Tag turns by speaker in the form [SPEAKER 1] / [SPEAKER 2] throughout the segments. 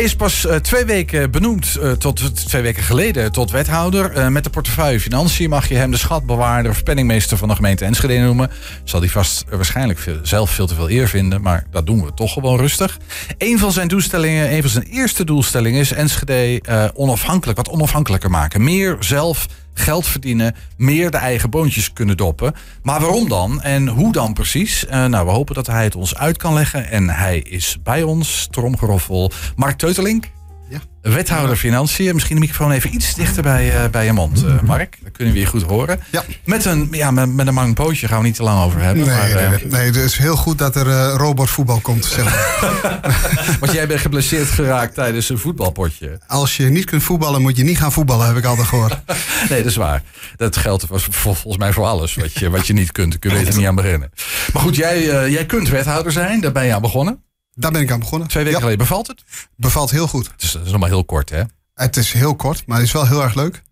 [SPEAKER 1] Hij is pas uh, twee weken benoemd, uh, tot twee weken geleden, tot wethouder. Uh, met de portefeuille Financiën mag je hem de schatbewaarder of penningmeester van de gemeente Enschede noemen. Zal hij vast waarschijnlijk veel, zelf veel te veel eer vinden, maar dat doen we toch gewoon rustig. Een van zijn doelstellingen, een van zijn eerste doelstellingen is Enschede onafhankelijk, wat onafhankelijker maken. Meer zelf geld verdienen, meer de eigen boontjes kunnen doppen. Maar waarom dan en hoe dan precies? Uh, nou, we hopen dat hij het ons uit kan leggen. En hij is bij ons, tromgeroffel, Mark Teutelink. Ja. Wethouder Financiën. Misschien de microfoon even iets dichter bij, uh, bij je mond, uh, Mark. Dan kunnen we je goed horen. Ja. Met, een, ja, met, met een mang pootje gaan we niet te lang over hebben.
[SPEAKER 2] Nee, maar, nee, nee, nee, het is heel goed dat er robotvoetbal komt. Zeg
[SPEAKER 1] maar. Want jij bent geblesseerd geraakt tijdens een voetbalpotje.
[SPEAKER 2] Als je niet kunt voetballen, moet je niet gaan voetballen, heb ik altijd gehoord.
[SPEAKER 1] nee, dat is waar. Dat geldt volgens mij voor alles wat je, wat je niet kunt. Kun je beter niet aan beginnen. Maar goed, jij, jij kunt wethouder zijn. Daar ben je aan begonnen.
[SPEAKER 2] Daar ben ik aan begonnen.
[SPEAKER 1] Twee weken geleden. Bevalt het?
[SPEAKER 2] Bevalt heel goed.
[SPEAKER 1] Het is, het is nog maar heel kort, hè?
[SPEAKER 2] Het is heel kort, maar het is wel heel erg leuk.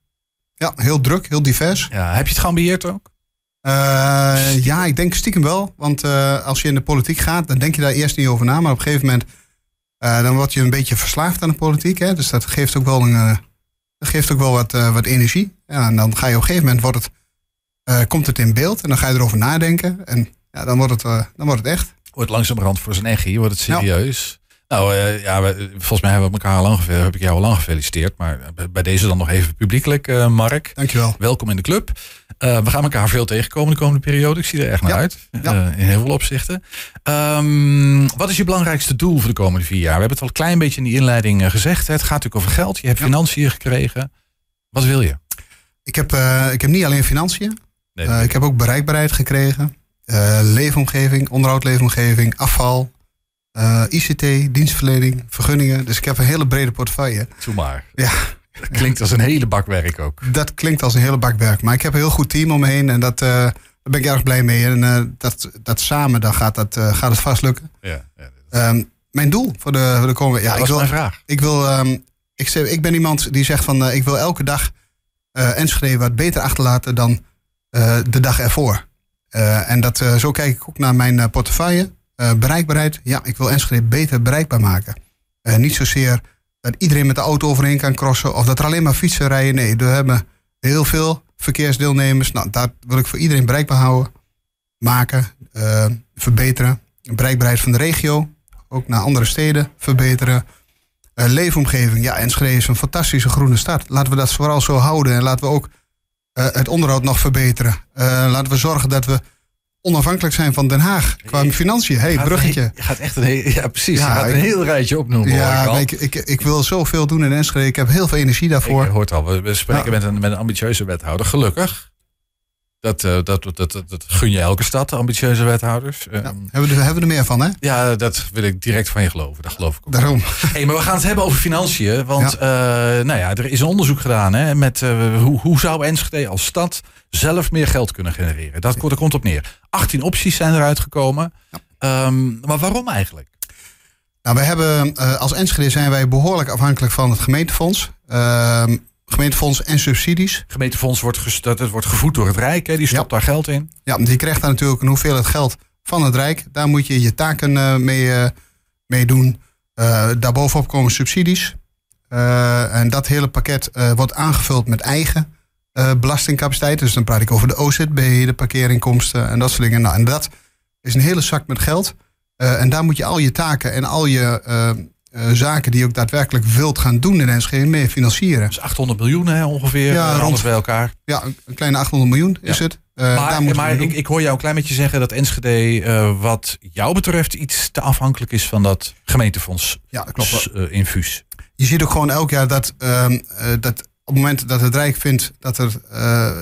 [SPEAKER 2] Ja, heel druk, heel divers.
[SPEAKER 1] Ja, heb je het geambieerd ook?
[SPEAKER 2] Uh, ja, ik denk stiekem wel. Want uh, als je in de politiek gaat, dan denk je daar eerst niet over na. Maar op een gegeven moment, uh, dan word je een beetje verslaafd aan de politiek. Hè? Dus dat geeft ook wel, een, dat geeft ook wel wat, wat energie. Ja, en dan ga je op een gegeven moment, wordt het, komt het in beeld. En dan ga je erover nadenken. En ja, dan, wordt het, dan wordt het echt
[SPEAKER 1] wordt langzamerhand voor zijn echi, wordt het serieus. Nou uh, ja, volgens mij hebben we elkaar al lang heb ik jou al lang gefeliciteerd. Maar bij deze dan nog even publiekelijk, uh, Mark.
[SPEAKER 2] Dankjewel.
[SPEAKER 1] Welkom in de club. Uh, we gaan elkaar veel tegenkomen de komende periode. Ik zie er echt naar uit. Ja. in heel veel opzichten. Um, wat is je belangrijkste doel voor de komende vier jaar? We hebben het al een klein beetje in die inleiding gezegd. Het gaat natuurlijk over geld. Je hebt financiën gekregen. Wat wil je?
[SPEAKER 2] Ik heb, ik heb niet alleen financiën. Nee, ik heb ook bereikbaarheid gekregen. Uh, leefomgeving, onderhoud leefomgeving, afval, uh, ICT, dienstverlening, vergunningen. Dus ik heb een hele brede portefeuille.
[SPEAKER 1] Doe maar. Ja. Dat klinkt als een hele bak werk ook.
[SPEAKER 2] Dat klinkt als een hele bak werk. Maar ik heb een heel goed team om me heen en dat, uh, daar ben ik erg blij mee. En dat, dat samen, dan gaat, dat, gaat het vast lukken. Ja, ja um, mijn doel voor de, voor de komende...
[SPEAKER 1] Ja, dat ik wil, mijn vraag.
[SPEAKER 2] Ik, wil, um, ik, ik ben iemand die zegt van ik wil elke dag Enschede wat beter achterlaten dan de dag ervoor. Uh, en dat, uh, zo kijk ik ook naar mijn uh, portefeuille. bereikbaarheid, ja, ik wil Enschede beter bereikbaar maken. niet zozeer dat iedereen met de auto overheen kan crossen of dat er alleen maar fietsen rijden. Nee, we hebben heel veel verkeersdeelnemers. Nou, dat wil ik voor iedereen bereikbaar houden, maken, verbeteren. Bereikbaarheid van de regio, ook naar andere steden verbeteren. leefomgeving, ja, Enschede is een fantastische groene stad. Laten we dat vooral zo houden en laten we ook het onderhoud nog verbeteren. Uh, laten we zorgen dat we onafhankelijk zijn van Den Haag qua financiën. hey, bruggetje.
[SPEAKER 1] je gaat echt een heel, ja, precies. Ja, je gaat een heel rijtje opnoemen.
[SPEAKER 2] Ja, ik, ik, ik, wil zoveel doen in Enschede. Ik heb heel veel energie daarvoor.
[SPEAKER 1] Ik hoort al, we spreken met, een, met een ambitieuze wethouder. Gelukkig. Dat, uh, dat, dat, dat, dat, gun je elke stad, ambitieuze wethouders.
[SPEAKER 2] Ja, ehm, hebben, we er, hebben we er meer van, hè?
[SPEAKER 1] Ja, dat wil ik direct van je geloven. Dat geloof ik ook.
[SPEAKER 2] Daarom.
[SPEAKER 1] Hey, maar we gaan het hebben over financiën. Want ja. uh, nou ja, er is een onderzoek gedaan hè, met uh, hoe, hoe zou Enschede als stad zelf meer geld kunnen genereren. Dat, dat komt op neer. 18 opties zijn eruit gekomen. Ja. Um, maar waarom eigenlijk?
[SPEAKER 2] Nou, wij hebben als Enschede zijn wij behoorlijk afhankelijk van het gemeentefonds. Gemeentefonds en subsidies.
[SPEAKER 1] Gemeentefonds wordt, het wordt gevoed door het Rijk, hè? die stopt daar geld in.
[SPEAKER 2] Ja, die krijgt daar natuurlijk een hoeveelheid geld van het Rijk. Daar moet je je taken uh, mee, uh, mee doen. Uh, daarbovenop komen subsidies. en dat hele pakket wordt aangevuld met eigen belastingcapaciteit. Dus dan praat ik over de OZB, de parkeerinkomsten en dat soort dingen. Nou, en dat is een hele zak met geld. en daar moet je al je taken en al je uh, zaken die je ook daadwerkelijk wilt gaan doen in Enschede mee financieren.
[SPEAKER 1] Dus 800 miljoen hè, ongeveer, ja, eh, rond bij elkaar.
[SPEAKER 2] Ja, een kleine 800 miljoen is het.
[SPEAKER 1] Uh, maar, maar ik, ik, hoor jou een klein beetje zeggen dat Enschede wat jou betreft iets te afhankelijk is van dat gemeentefonds ja, dat klopt. infuus.
[SPEAKER 2] Je ziet ook gewoon elk jaar dat, ehm, dat op het moment dat het Rijk vindt dat er,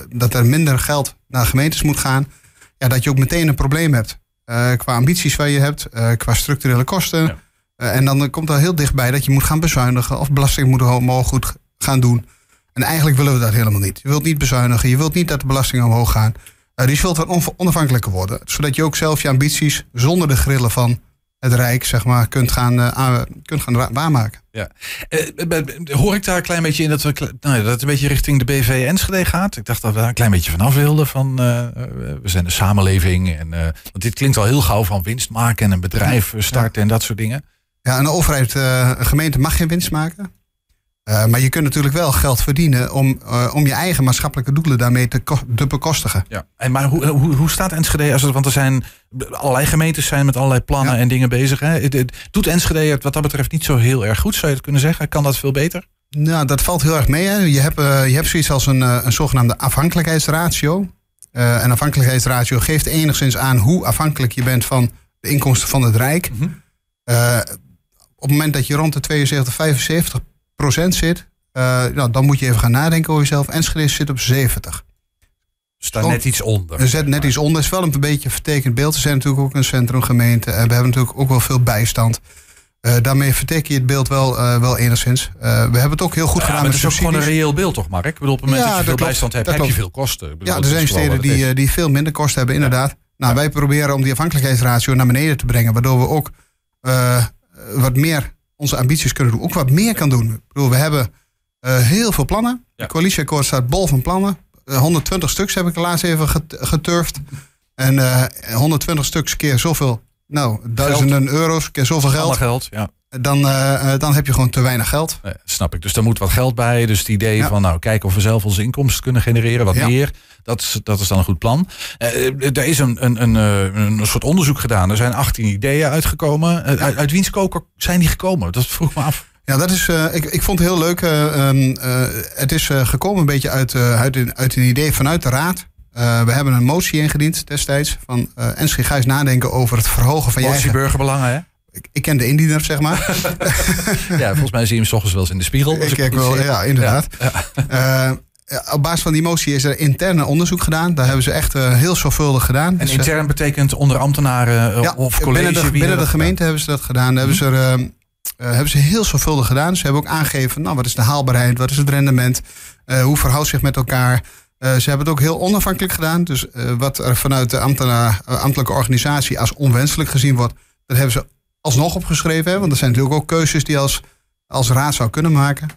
[SPEAKER 2] dat er minder geld naar gemeentes moet gaan, ja, dat je ook meteen een probleem hebt. qua ambities waar je hebt, qua structurele kosten. Ja. Uh, en dan komt er heel dichtbij dat je moet gaan bezuinigen of belasting moet omhoog goed gaan doen. En eigenlijk willen we dat helemaal niet. Je wilt niet bezuinigen, je wilt niet dat de belastingen omhoog gaan. Uh, dus je wilt wat onafhankelijker worden. Zodat je ook zelf je ambities zonder de grillen van het Rijk, zeg maar, kunt gaan, kunt gaan waarmaken.
[SPEAKER 1] Ja. hoor ik daar een klein beetje in dat, we, nou, dat het een beetje richting de BV Enschede gaat? Ik dacht dat we daar een klein beetje vanaf wilden. Van, we zijn de samenleving. En, want dit klinkt al heel gauw van winst maken en een bedrijf starten en dat soort dingen.
[SPEAKER 2] Ja, een overheid, uh, een gemeente mag geen winst maken. Uh, maar je kunt natuurlijk wel geld verdienen om, uh, om je eigen maatschappelijke doelen daarmee te, te bekostigen.
[SPEAKER 1] Ja, en maar hoe, hoe, hoe staat Enschede? Als het, want er zijn allerlei gemeentes zijn met allerlei plannen ja. en dingen bezig. Hè? Doet Enschede het wat dat betreft niet zo heel erg goed, zou je het kunnen zeggen? Kan dat veel beter?
[SPEAKER 2] Nou, dat valt heel erg mee. Hè? Je, hebt, uh, je hebt zoiets als een, een zogenaamde afhankelijkheidsratio. en afhankelijkheidsratio geeft enigszins aan hoe afhankelijk je bent van de inkomsten van het Rijk. Mm -hmm. Op het moment dat je rond de 72, 75 procent zit, uh, nou, dan moet je even gaan nadenken over jezelf. Enschede zit op 70.
[SPEAKER 1] Staat net iets onder.
[SPEAKER 2] Er zit net iets onder. is wel een beetje vertekend beeld. Er zijn natuurlijk ook een centrumgemeente. En we hebben natuurlijk ook wel veel bijstand. Uh, daarmee verteken je het beeld wel, uh, wel enigszins. Uh, we hebben het ook heel goed
[SPEAKER 1] ja,
[SPEAKER 2] gedaan met
[SPEAKER 1] het is ook gewoon een reëel beeld, toch, Mark? Ik bedoel, op het moment ja, dat je veel
[SPEAKER 2] klopt,
[SPEAKER 1] bijstand hebt, heb
[SPEAKER 2] klopt.
[SPEAKER 1] je veel kosten. Bedoel,
[SPEAKER 2] ja, er zijn steden die, die veel minder kosten hebben, inderdaad. Nou, wij proberen om die afhankelijkheidsratio naar beneden te brengen. Waardoor we ook wat meer onze ambities kunnen doen. Ook wat meer kan doen. Ik bedoel, we hebben uh, heel veel plannen. Ja. Het coalitieakkoord staat bol van plannen. Uh, 120 stuks heb ik laatst even geturfd. En uh, 120 stuks keer zoveel, nou, duizenden geld. euro's, keer zoveel geld.
[SPEAKER 1] Alle geld, ja.
[SPEAKER 2] Dan, uh, dan heb je gewoon te weinig geld.
[SPEAKER 1] Ja, snap ik. Dus daar moet wat geld bij. Dus het idee ja. van, nou, kijken of we zelf onze inkomsten kunnen genereren, wat ja. meer. Dat is, dat is dan een goed plan. er is een, een, een, een, soort onderzoek gedaan. Er zijn 18 ideeën uitgekomen. uit, uit wiens koker zijn die gekomen? Dat vroeg me af.
[SPEAKER 2] Ja, dat is, uh, ik, ik vond het heel leuk. Uh, uh, het is gekomen een beetje uit, uit, een, uit een idee vanuit de Raad. we hebben een motie ingediend destijds. Van ga eens nadenken over het verhogen van je
[SPEAKER 1] eigen... burgerbelangen, hè?
[SPEAKER 2] Ik, ik, ken de indiener, zeg maar.
[SPEAKER 1] ja, volgens mij zie je hem s ochtends wel eens in de spiegel.
[SPEAKER 2] Ik kijk wel, ja, inderdaad. Ja. Ja. op basis van die motie is er intern onderzoek gedaan. Daar hebben ze echt heel zorgvuldig gedaan.
[SPEAKER 1] En dus, intern betekent onder ambtenaren ja, of college?
[SPEAKER 2] Binnen de, binnen de gemeente hebben ze dat gedaan. Daar hebben ze er... Uh, hebben ze heel zorgvuldig gedaan. Ze hebben ook aangegeven, nou, wat is de haalbaarheid, wat is het rendement, hoe verhoudt zich met elkaar. Uh, ze hebben het ook heel onafhankelijk gedaan. Dus wat er vanuit de ambtelijke organisatie als onwenselijk gezien wordt, dat hebben ze alsnog opgeschreven. Hè? Want er zijn natuurlijk ook keuzes die als, als raad zou kunnen maken.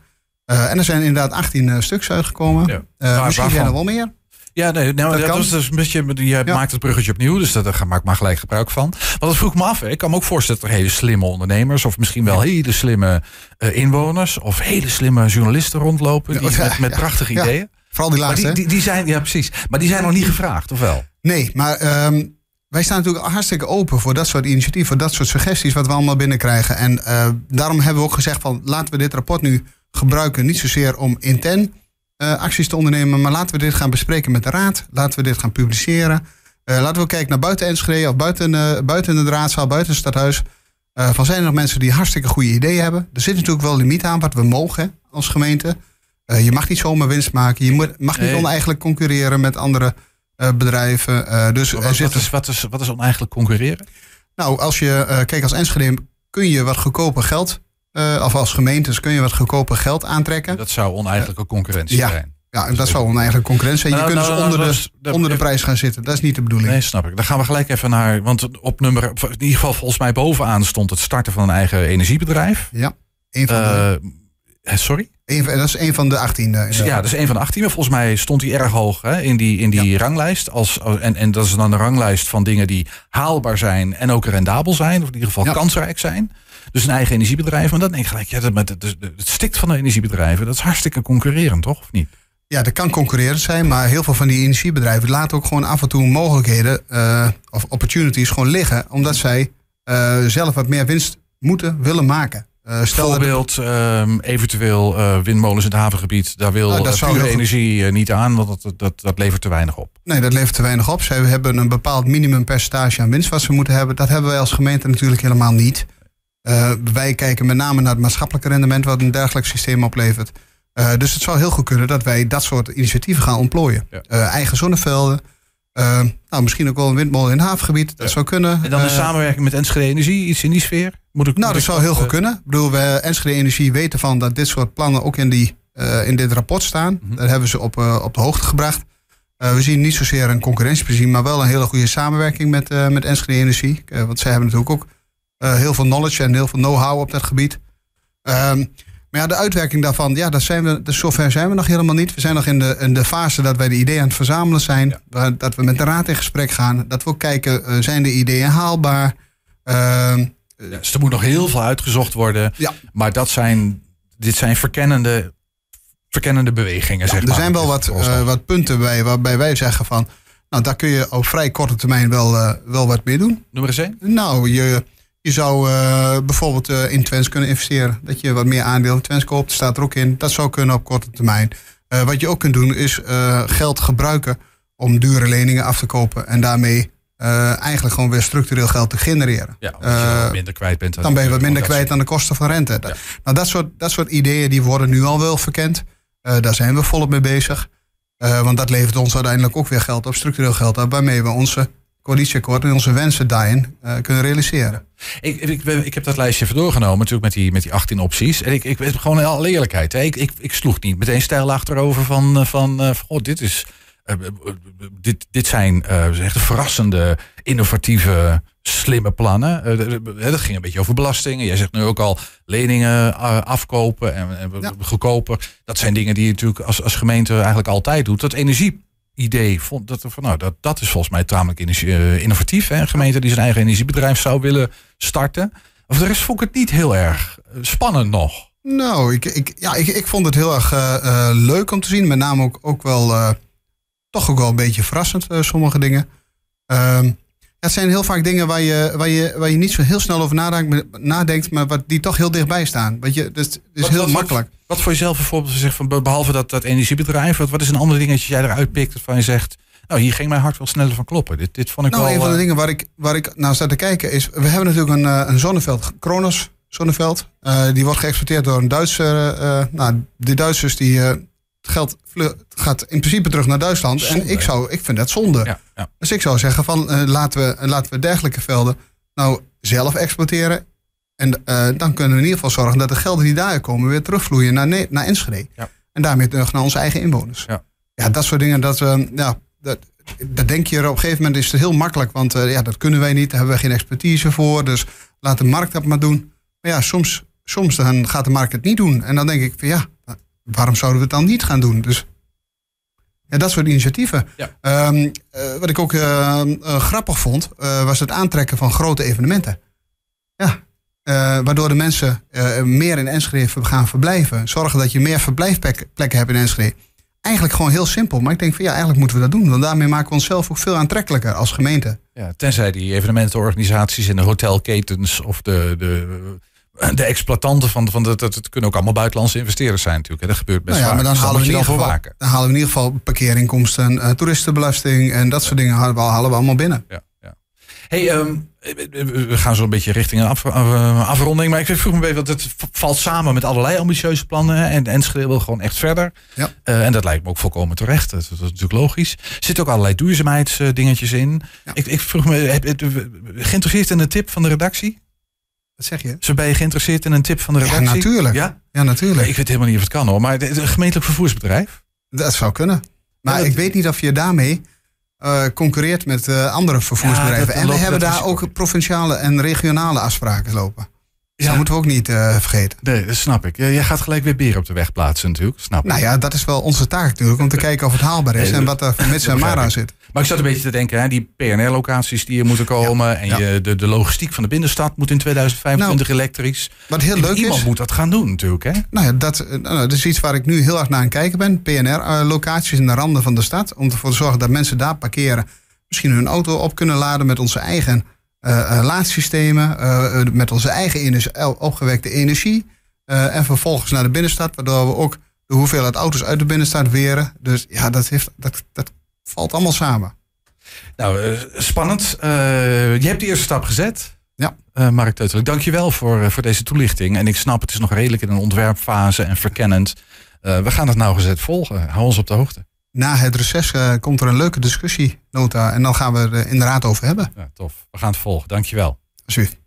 [SPEAKER 2] en er zijn inderdaad 18 stuks uitgekomen. Ja. misschien zijn er wel meer.
[SPEAKER 1] Ja, nee, nou, dat, dat was dus een beetje. Je ja. maakt het bruggetje opnieuw, dus daar maak ik maar gelijk gebruik van. Maar dat vroeg me af. Hè. Ik kan me ook voorstellen dat er hele slimme ondernemers, of misschien wel hele slimme uh, inwoners, of hele slimme journalisten rondlopen. Die, met, met prachtige ideeën.
[SPEAKER 2] Vooral die laatste.
[SPEAKER 1] Die, die, die, zijn, ja, precies. Maar die zijn nog niet gevraagd, of wel?
[SPEAKER 2] Nee, maar. Um, wij staan natuurlijk hartstikke open voor dat soort initiatieven, voor dat soort suggesties wat we allemaal binnenkrijgen. En uh, daarom hebben we ook gezegd van laten we dit rapport nu gebruiken, niet zozeer om intern uh, acties te ondernemen. Maar laten we dit gaan bespreken met de raad. Laten we dit gaan publiceren. Uh, laten we kijken naar buiten Enschede of buiten, buiten de raadzaal, buiten het stadhuis. van zijn er nog mensen die hartstikke goede ideeën hebben? Er zit natuurlijk wel limiet aan wat we mogen als gemeente. je mag niet zomaar winst maken. Je moet, mag niet nee. oneigenlijk concurreren met andere bedrijven. dus
[SPEAKER 1] wat, wat, is, wat, is, wat is oneigenlijk concurreren?
[SPEAKER 2] Nou, als je kijkt als Enschede kun je wat goedkoper geld of als gemeentes kun je wat goedkoper geld aantrekken.
[SPEAKER 1] Dat zou oneigenlijke concurrentie
[SPEAKER 2] ja.
[SPEAKER 1] zijn.
[SPEAKER 2] Ja, en dat zou oneigenlijke concurrentie zijn. Je nou, kunt nou, dus onder, de, de, onder de prijs gaan zitten. Dat is niet de bedoeling.
[SPEAKER 1] Nee, snap ik. Dan gaan we gelijk even naar. Want op nummer. In ieder geval, volgens mij bovenaan stond het starten van een eigen energiebedrijf.
[SPEAKER 2] Ja. Een van de,
[SPEAKER 1] uh, sorry?
[SPEAKER 2] Een, dat is een van de 18.
[SPEAKER 1] Dus, ja, dat is een van de 18. Maar volgens mij stond hij erg hoog hè, in die, in die ja. ranglijst. Als, en, en dat is dan een ranglijst van dingen die haalbaar zijn en ook rendabel zijn. Of in ieder geval ja. kansrijk zijn. Dus een eigen energiebedrijf. Maar dan denk ik gelijk, ja, dat, het, stikt van de energiebedrijven. Dat is hartstikke concurrerend, toch? Of niet?
[SPEAKER 2] Ja, dat kan concurrerend zijn, maar heel veel van die energiebedrijven laten ook gewoon af en toe mogelijkheden uh, of opportunities gewoon liggen, omdat zij uh, zelf wat meer winst moeten willen maken.
[SPEAKER 1] Uh, stel Voorbeeld, het... eventueel windmolens in het havengebied, daar wil nou, pure energie niet aan, want dat, dat, dat levert te weinig op.
[SPEAKER 2] Nee, dat levert te weinig op. Zij hebben een bepaald minimumpercentage aan winst wat ze moeten hebben. Dat hebben wij als gemeente natuurlijk helemaal niet. Wij kijken met name naar het maatschappelijke rendement wat een dergelijk systeem oplevert. Dus het zou heel goed kunnen dat wij dat soort initiatieven gaan ontplooien. Ja. Eigen zonnevelden. Nou, misschien ook wel een windmolen in het havengebied. Dat ja. zou kunnen.
[SPEAKER 1] En dan de samenwerking met Enschede Energie, iets in die sfeer?
[SPEAKER 2] Moet ik, nou, dat zou heel goed kunnen. Ik bedoel, we Enschede Energie weten van dat dit soort plannen ook in, die, in dit rapport staan. Mm -hmm. Daar hebben ze op, op de hoogte gebracht. we zien niet zozeer een concurrentieprincipe, maar wel een hele goede samenwerking met, met Enschede Energie. want zij hebben natuurlijk ook heel veel knowledge en heel veel know-how op dat gebied. Um, maar ja, de uitwerking daarvan, ja, dat zijn we, dus zover zijn we nog helemaal niet. We zijn nog in de, in de fase dat wij de ideeën aan het verzamelen zijn. Ja. Dat we met de raad in gesprek gaan. Dat we ook kijken, uh, zijn de ideeën haalbaar? Uh,
[SPEAKER 1] Ja, dus er moet nog heel veel uitgezocht worden.
[SPEAKER 2] Ja.
[SPEAKER 1] Maar dat zijn, dit zijn verkennende, verkennende bewegingen. zeg
[SPEAKER 2] er
[SPEAKER 1] maar.
[SPEAKER 2] zijn wel wat, uh, wat punten bij waarbij wij zeggen van. Nou, daar kun je op vrij korte termijn wel, uh, wel wat mee doen.
[SPEAKER 1] Noem maar eens één.
[SPEAKER 2] Nou, je, je zou uh, bijvoorbeeld in Twens kunnen investeren. Dat je wat meer aandelen in Twens koopt. staat er ook in. Dat zou kunnen op korte termijn. wat je ook kunt doen is geld gebruiken om dure leningen af te kopen. En daarmee eigenlijk gewoon weer structureel geld te genereren.
[SPEAKER 1] Ja, als je uh, minder kwijt bent.
[SPEAKER 2] Dan, dan ben je wat minder kwijt aan de kosten van rente. Ja. Nou, dat soort, dat soort ideeën die worden nu al wel verkend. Daar zijn we volop mee bezig. want dat levert ons uiteindelijk ook weer geld op, structureel geld op, waarmee we onze coalitieakkoord en onze wensen daarin kunnen realiseren.
[SPEAKER 1] Ik, ik, ik, heb dat lijstje even doorgenomen, natuurlijk met die, met die 18 opties. En ik, ik gewoon in alle eerlijkheid, hè, ik, ik, ik sloeg niet meteen stijl achterover van, van, van oh, dit is dit, dit zijn echt verrassende, innovatieve, slimme plannen. Dat ging een beetje over belastingen. Jij zegt nu ook al leningen afkopen en, en ja. goedkoper. Dat zijn dingen die je natuurlijk als, als gemeente eigenlijk altijd doet. Dat energieidee, vond dat, van, nou, dat, dat is volgens mij tamelijk innovatief. Hè? Een gemeente die zijn eigen energiebedrijf zou willen starten. Of de rest vond ik het niet heel erg spannend nog.
[SPEAKER 2] Nou, ik, ik, ja, ik, ik vond het heel erg uh, leuk om te zien. Met name ook, ook wel toch ook wel een beetje verrassend, sommige dingen. Um, het zijn heel vaak dingen waar je, waar je, waar je niet zo heel snel over nadenkt, nadenkt maar wat, die toch heel dichtbij staan. Weet je, dus het is wat, heel
[SPEAKER 1] wat,
[SPEAKER 2] makkelijk.
[SPEAKER 1] Wat, voor jezelf bijvoorbeeld zegt, van, behalve dat, dat energiebedrijf, wat, wat is een ander dingetje jij eruit pikt waarvan je zegt, nou hier ging mijn hart wel sneller van kloppen. Dit, dit vond ik
[SPEAKER 2] nou,
[SPEAKER 1] wel...
[SPEAKER 2] een van de dingen waar ik, waar ik naar sta te kijken is, we hebben natuurlijk een, een zonneveld, Kronos zonneveld. Uh, die wordt geëxporteerd door een Duitser. Uh, nou, die Duitsers die geld gaat in principe terug naar Duitsland. en ik, zou, ik vind dat zonde.
[SPEAKER 1] Ja, ja.
[SPEAKER 2] Dus ik zou zeggen van uh, laten, we, laten we dergelijke velden nou zelf exporteren. En uh, dan kunnen we in ieder geval zorgen dat de gelden die daar komen weer terugvloeien naar, ne naar Enschede. En daarmee terug naar onze eigen inwoners.
[SPEAKER 1] Ja,
[SPEAKER 2] ja dat soort dingen, dat, uh, ja, dat, dat denk je op een gegeven moment is het heel makkelijk. Want ja, dat kunnen wij niet, daar hebben we geen expertise voor. Dus laat de markt dat maar doen. Maar ja, soms, soms dan gaat de markt het niet doen. En dan denk ik van ja, waarom zouden we het dan niet gaan doen? Dus ja, dat soort initiatieven.
[SPEAKER 1] Ja.
[SPEAKER 2] Um, uh, wat ik ook uh, uh, grappig vond, was het aantrekken van grote evenementen. Ja, waardoor de mensen meer in Enschede gaan verblijven. Zorgen dat je meer verblijfplekken hebt in Enschede. Eigenlijk gewoon heel simpel. Maar ik denk van ja, eigenlijk moeten we dat doen. Want daarmee maken we onszelf ook veel aantrekkelijker als gemeente.
[SPEAKER 1] Ja, tenzij die evenementenorganisaties in de hotelketens of de, de de exploitanten van, van dat, het kunnen ook allemaal buitenlandse investeerders zijn natuurlijk. Dat gebeurt best
[SPEAKER 2] nou ja,
[SPEAKER 1] vaak.
[SPEAKER 2] Maar dan,
[SPEAKER 1] Dus
[SPEAKER 2] halen we in ieder geval, dan halen we in ieder geval parkeerinkomsten, uh, toeristenbelasting en dat soort dingen halen we, halen we allemaal binnen.
[SPEAKER 1] Ja, ja. Hey, um, we gaan zo een beetje richting een af, uh, afronding. Maar ik vroeg me even, want het valt samen met allerlei ambitieuze plannen. En Enschede wil gewoon echt verder.
[SPEAKER 2] Ja.
[SPEAKER 1] Uh, en dat lijkt me ook volkomen terecht. Dat, dat is natuurlijk logisch. Er zitten ook allerlei duurzaamheidsdingetjes in.
[SPEAKER 2] Ja.
[SPEAKER 1] Ik, ik vroeg me, heb, geïnteresseerd in de tip van de redactie?
[SPEAKER 2] Wat zeg je?
[SPEAKER 1] Zo ben je geïnteresseerd in een tip van de redactie?
[SPEAKER 2] Ja, natuurlijk.
[SPEAKER 1] Ja,
[SPEAKER 2] ja natuurlijk.
[SPEAKER 1] Ik weet helemaal niet of het kan hoor. Maar een gemeentelijk vervoersbedrijf?
[SPEAKER 2] Dat zou kunnen. Maar ja, dat... ik weet niet of je daarmee uh, concurreert met uh, andere vervoersbedrijven. Ja, en we hebben daar ook provinciale en regionale afspraken lopen. Dus dat moeten we ook niet uh, vergeten.
[SPEAKER 1] Nee, dat snap ik. Jij gaat gelijk weer beren op de weg plaatsen natuurlijk. Snap
[SPEAKER 2] nou ja, dat is wel onze taak natuurlijk. Om te kijken of het haalbaar is. en wat er voor mits en mara zit.
[SPEAKER 1] Maar ik zat een beetje te denken, hè, die PNR-locaties die er moeten komen. Ja, en
[SPEAKER 2] ja.
[SPEAKER 1] je, de, de logistiek van de binnenstad moet in 2025 nou, elektrisch.
[SPEAKER 2] Wat heel leuk
[SPEAKER 1] Iemand
[SPEAKER 2] is.
[SPEAKER 1] moet dat gaan doen natuurlijk. Hè?
[SPEAKER 2] Nou ja, dat, nou, dat is iets waar ik nu heel erg naar aan het kijken ben. PNR-locaties in de randen van de stad. Om ervoor te zorgen dat mensen daar parkeren. Misschien hun auto op kunnen laden met onze eigen uh, uh, laadsystemen. Uh, met onze eigen energie, opgewekte energie. en vervolgens naar de binnenstad. Waardoor we ook de hoeveelheid auto's uit de binnenstad weren. Dus ja, dat, heeft, dat, dat valt allemaal samen.
[SPEAKER 1] Nou, uh, spannend. Uh, je hebt de eerste stap gezet.
[SPEAKER 2] Ja.
[SPEAKER 1] Uh, Mark Teutelik, dank je wel voor, voor deze toelichting. En ik snap, het is nog redelijk in een ontwerpfase en verkennend. we gaan het nauwgezet volgen. Hou ons op de hoogte.
[SPEAKER 2] Na het reces komt er een leuke discussienota. En dan gaan we er inderdaad over hebben.
[SPEAKER 1] Ja, tof. We gaan het volgen. Dank je wel.
[SPEAKER 2] Alsjeblieft.